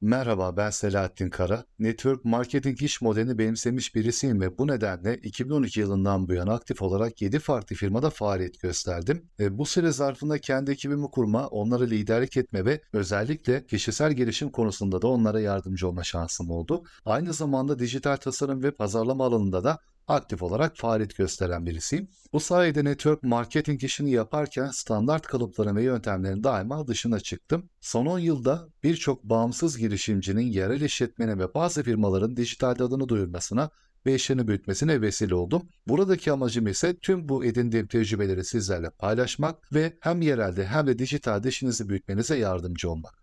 Merhaba, ben Selahattin Kara. Network marketing iş modelini benimsemiş birisiyim ve bu nedenle 2012 yılından bu yana aktif olarak 7 farklı firmada faaliyet gösterdim. E, bu süre zarfında kendi ekibimi kurma, onlara liderlik etme ve özellikle kişisel gelişim konusunda da onlara yardımcı olma şansım oldu. Aynı zamanda dijital tasarım ve pazarlama alanında da aktif olarak faaliyet gösteren birisiyim. Bu sayede network marketing işini yaparken standart kalıpların ve yöntemlerin daima dışına çıktım. Son 10 yılda birçok bağımsız girişimcinin yerel işletmene ve bazı firmaların dijital adını duyurmasına ve işlerini büyütmesine vesile oldum. Buradaki amacım ise tüm bu edindiğim tecrübeleri sizlerle paylaşmak ve hem yerelde hem de dijitalde işinizi büyütmenize yardımcı olmak.